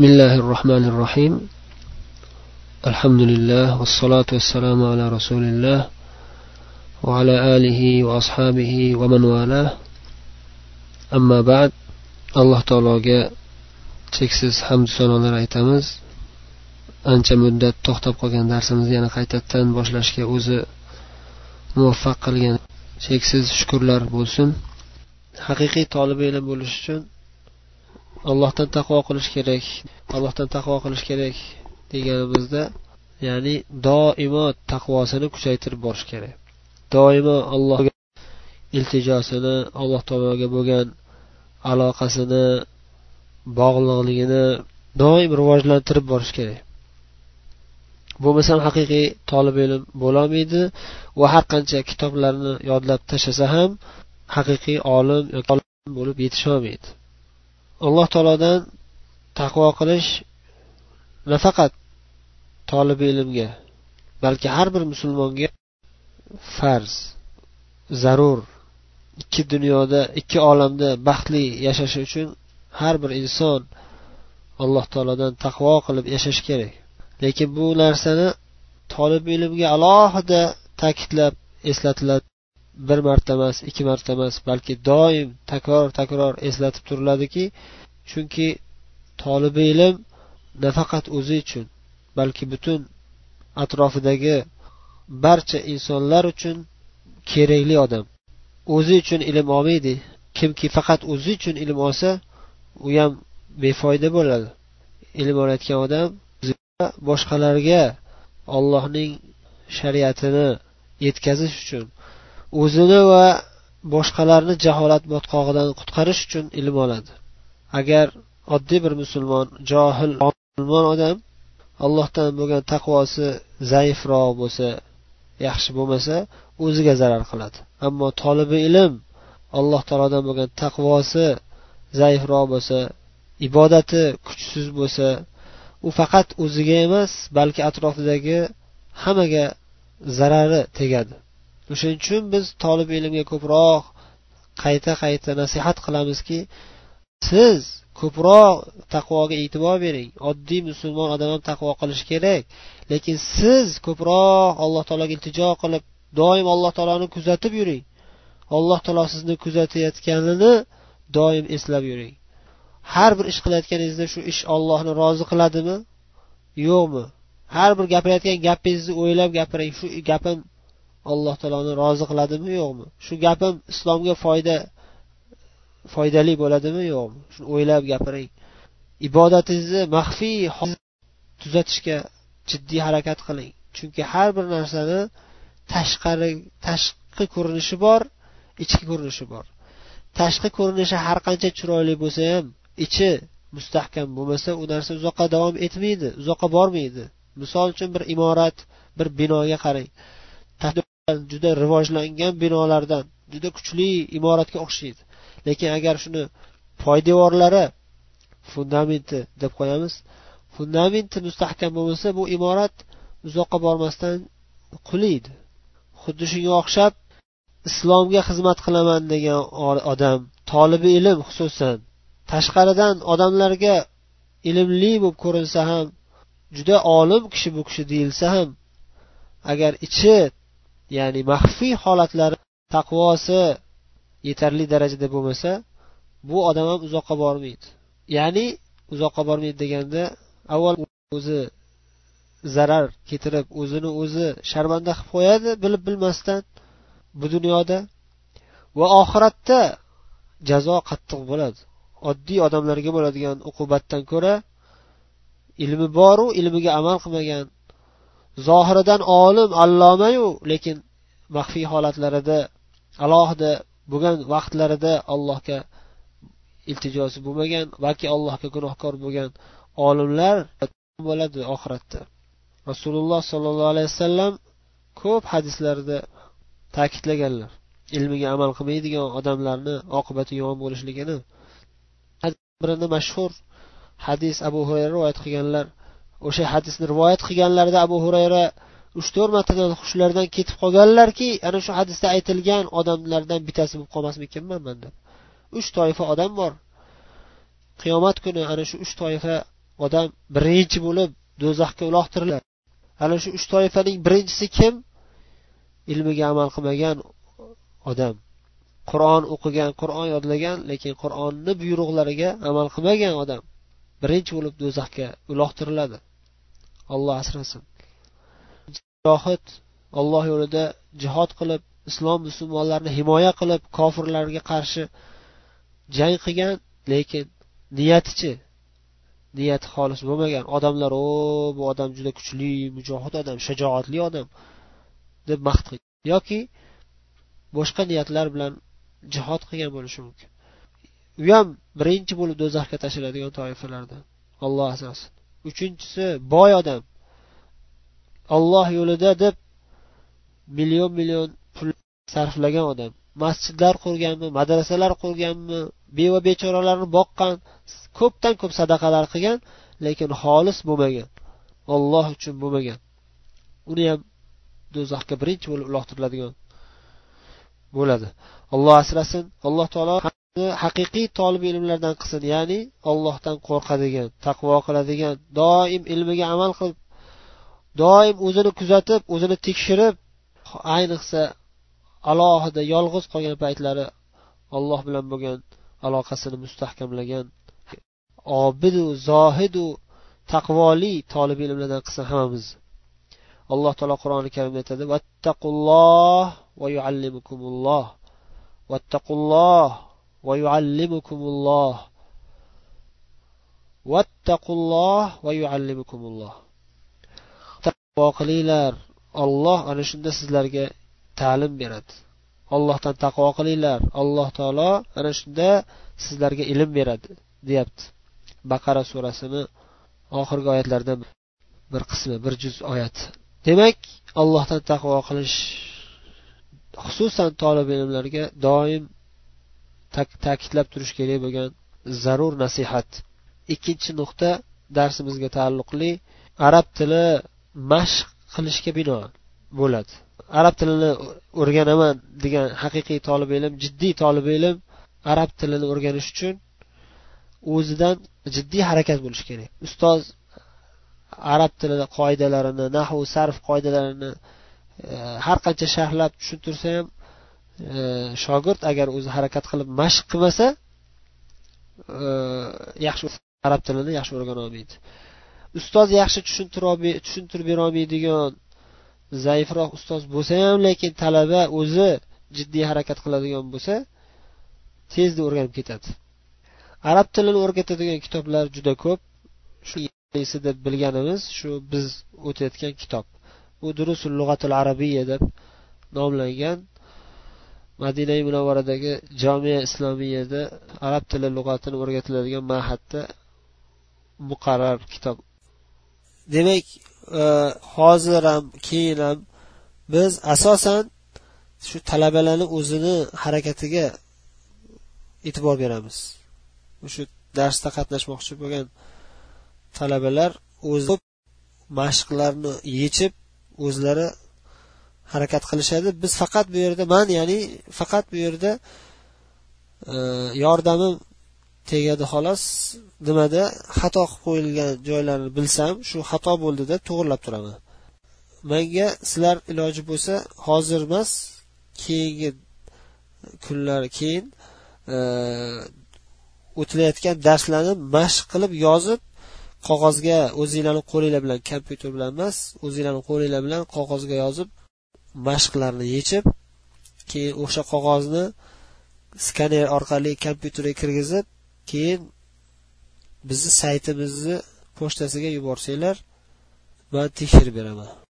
بسم الله الرحمن الرحيم الحمد لله والصلاة والسلام على رسول الله وعلى آله وأصحابه ومن والاه أما بعد alloh taologa cheksiz hamd sanolar aytamiz ancha muddat to'xtab qolgan darsimizni yana qaytadan boshlashga o'zi muvaffaq qilgan cheksiz shukurlar bo'lsin haqiqiy tolib ilm bo'lish uchun allohdan taqvo qilish kerak allohdan taqvo qilish kerak deganimizda ya'ni doimo taqvosini kuchaytirib borish kerak. Doimo allohga iltijosini alloh taologa bo'lgan aloqasini bog'liqligini doim rivojlantirib borish kerak. Bo'lmasam haqiqiy tolib ilm bo'lolmaydi va har qancha kitoblarni yodlab tashlasa ham haqiqiy olim yoki bo'lib yetisholmaydi. Alloh taolodan taqvo qilish nafaqat tolibi ilmga balki har bir musulmonga farz zarur. Ikki dunyoda ikki olamda baxtli yashashi uchun har bir inson alloh taolodan taqvo qilib yashash kerak. Lekin bu narsani tolib ilmga alohida ta'kidlab eslatiladi. Bir marta emas ikki marta emas balki doim takror takror eslatib turiladiki chunki tolibi ilm nafaqat o'zi uchun balki butun atrofidagi barcha insonlar uchun kerakli odam. O'zi uchun ilm olmaydi kimki faqat o'zi uchun ilm olsa u ham befoyda bo'ladi. Ilm olayotgan odam boshqalarga ollohning shariatini yetkazish uchun o'zini va boshqalarni jaholat botqog'idan qutqarish uchun ilm oladi. Agar oddiy bir musulmon johil musulmon odam allohdan bo'lgan taqvosi zaifroq bo'lsa yaxshi bo'lmasa o'ziga zarar qiladi. Ammo tolibi ilm alloh taolodan bo'lgan taqvosi zaifroq bo'lsa ibodati kuchsiz bo'lsa u faqat o'ziga emas balki atrofidagi hammaga zarari tegadi. O'shaning uchun biz tolib ilmga ko'proq qayta qayta nasihat qilamizki siz ko'proq taqvoga e'tibor bering. Oddiy musulmon odam ham taqvo qilishi kerak. Lekin siz ko'proq alloh taologa iltijo qilib doim alloh taoloni kuzatib yuring. Alloh taolo sizni kuzatayotganini doim eslab yuring. Har bir ish qilayotganingizda shu ish ollohni rozi qiladimi? Yo'qmi? Har bir gapirayotgan gapingizni o'ylab gapiring. Shu gapim alloh taoloni rozi qiladimi yo'qmi? Shu gapim islomga foyda foydali bo'ladimi yo'qmi? Shuni o'ylab gapiring. Ibodatingizni maxfiy tuzatishga jiddiy harakat qiling. Chunki har bir narsani tashqari tashqi ko'rinishi bor ichki ko'rinishi bor. Tashqi ko'rinishi har qancha chiroyli bo'lsa ham ichi mustahkam bo'lmasa u narsa uzoqqa davom etmaydi uzoqqa bormaydi. Misol uchun bir imorat bir binoga qarang. Juda rivojlangan binolardan juda kuchli imoratga o'xshaydi. Lekin agar shuni poydevorlari fundamenti deb qo'yamiz fundamenti mustahkam bo'lmasa bu imorat uzoqqa bormasdan quliydi. Xuddi shunga o'xshab islomga xizmat qilaman degan odam tolibi ilm xususan tashqaridan odamlarga ilmli bo'lib ko'rinsa ham juda olim kishi bu kishi deyilsa ham agar ichi ya'ni maxfiy holatlari taqvosi yetarli darajada bo'lmasa bu odam ham uzoqqa bormaydi. Ya'ni uzoqqa bormaydi deganda avval o'zi zarar keltirib o'zini o'zi sharmanda qilib qo'yadi bilib bilmasdan bu dunyoda. Va oxiratda jazo qattiq bo'ladi. Oddiy odamlarga bo'ladigan uqubatdan ko'ra ilmi boru ilmiga amal qilmagan zohiridan olim allomayu lekin maxfiy holatlarida alohida bo'lgan vaqtlarida allohga iltijosi bo'lmagan balki allohga gunohkor bo'lgan olimlar bo'ladi oxiratda. Rasululloh sollallohu alayhi vasallam ko'p hadislarda ta'kidlaganlar. Ilmiga amal qilmaydigan odamlarni oqibati yomon bo'lishligini. Birini mashhur hadis abu hurayra rivoyat qilganlar. O'sha hadisni rivoyat qilganlarida abu hurayra uch to'rt martadan hushlaridan ketib qolganlarki ana shu hadisda aytilgan odamlardan bittasi bo'lib qolmasmikinman man deb. Uch toifa odam bor. Qiyomat kuni ana shu uch toifa odam birinchi bo'lib do'zaxga uloqtiriladi. Ana shu uch toifaning birinchisi kim? Ilmiga amal qilmagan odam. Qur'on o'qigan qur'on yodlagan lekin qur'onni buyruqlariga amal qilmagan odam birinchi bo'lib do'zaxga uloqtiriladi. Olloh asrasin. Johid olloh yo'lida jihod qilib islom musulmonlarni himoya qilib kofirlarga qarshi jang qilgan lekin niyatichi niyati xolis bo'lmagan odamlar o bu odam juda kuchli mujohid odam shajoatli odam deb maqt qilgan. Yoki boshqa niyatlar bilan jihod qilgan bo'lishi mumkin. U ham birinchi bo'lib do'zaxga tashlanadigan toifalardan. Olloh asrasin. Uchinchisi boy odam. Olloh yo'lida deb million million pul sarflagan odam. Masjidlar qurganmi madrasalar qurganmi beva bechoralarni boqqan ko'pdan ko'p sadaqalar qilgan lekin xolis bo'lmagan. Olloh uchun bo'lmagan. Uni ham do'zaxga birinchi bo'lib uloqtiriladigan bo'ladi. Olloh asrasin alloh taolo haqiqiy tolib ilmlardan qilsin ya'ni ollohdan qo'rqadigan taqvo qiladigan doim ilmiga amal qilib doim o'zini kuzatib o'zini tekshirib ayniqsa alohida yolg'iz qolgan paytlari alloh bilan bo'lgan aloqasini mustahkamlagan obidu zohidu taqvoli tolib ilmlardan qilsin hammamiz. Alloh taolo qur'oni karimda aytadi vattaqulloh va yuallimukumulloh. Vattaqulloh va yuallimukumulloh. Vattaqulloh va yuallimukumulloh. Duo qilinglar olloh ana shunda sizlarga ta'lim beradi. Ollohdan taqvo qilinglar. Alloh taolo ana shunda sizlarga ilm beradi deyapti. Baqara surasini oxirgi oyatlaridan bir qismi bir juz oyat. Demak allohdan taqvo qilish xususan tolib ilmlarga doim ta'kidlab turish kerak bo'lgan zarur nasihat. Ikkinchi nuqta darsimizga taalluqli. Arab tili mashq qilishga binoan bo'ladi. Arab tilini o'rganaman degan haqiqiy tolib ilm jiddiy tolib ilm arab tilini o'rganish uchun o'zidan jiddiy harakat bo'lishi kerak. Ustoz arab tilini qoidalarini nahu sarf qoidalarini e, har qancha sharhlab tushuntirsa ham e, shogird agar o'zi harakat qilib mashq qilmasa e, yaxshi arab tilini yaxshi o'rgana olmaydi. Ustoz yaxshi tushuntirib berolmaydigan zaifroq ustoz bo'lsa ham lekin talaba o'zi jiddiy harakat qiladigan bo'lsa tezda o'rganib ketadi. Arab tilini o'rgatadigan kitoblar juda ko'p. Shu deb bilganimiz shu biz o'tayotgan kitob. Bu durusul lug'atul arabiya deb nomlangan madina munavvaradagi jomiya islomiyada arab tili lug'atini o'rgatiladigan mahadda muqarrar kitob demak e, hozir ham keyin ham biz asosan shu talabalarni o'zini harakatiga e'tibor beramiz. Shu darsda qatnashmoqchi bo'lgan talabalar o'zi mashqlarni yechib o'zlari harakat qilishadi. Biz faqat bu yerda man ya'ni faqat bu yerda e, yordamim tegadi xolos nimada? Xato qilib qo'yilgan joylarni bilsam shu xato bo'ldi deb to'g'irlab turaman. Manga sizlar iloji bo'lsa hozir emas keyingi kunlar keyin e, o'tilayotgan darslarni mashq qilib yozib qog'ozga o'zinglarni qo'linglar bilan kompyuter bilan emas o'zinglarni qo'linglar bilan qog'ozga yozib mashqlarni yechib keyin o'sha qog'ozni skaner orqali kompyuterga kirgizib keyin bizni saytimizni pochtasiga yuborsanglar man tekshirib beraman.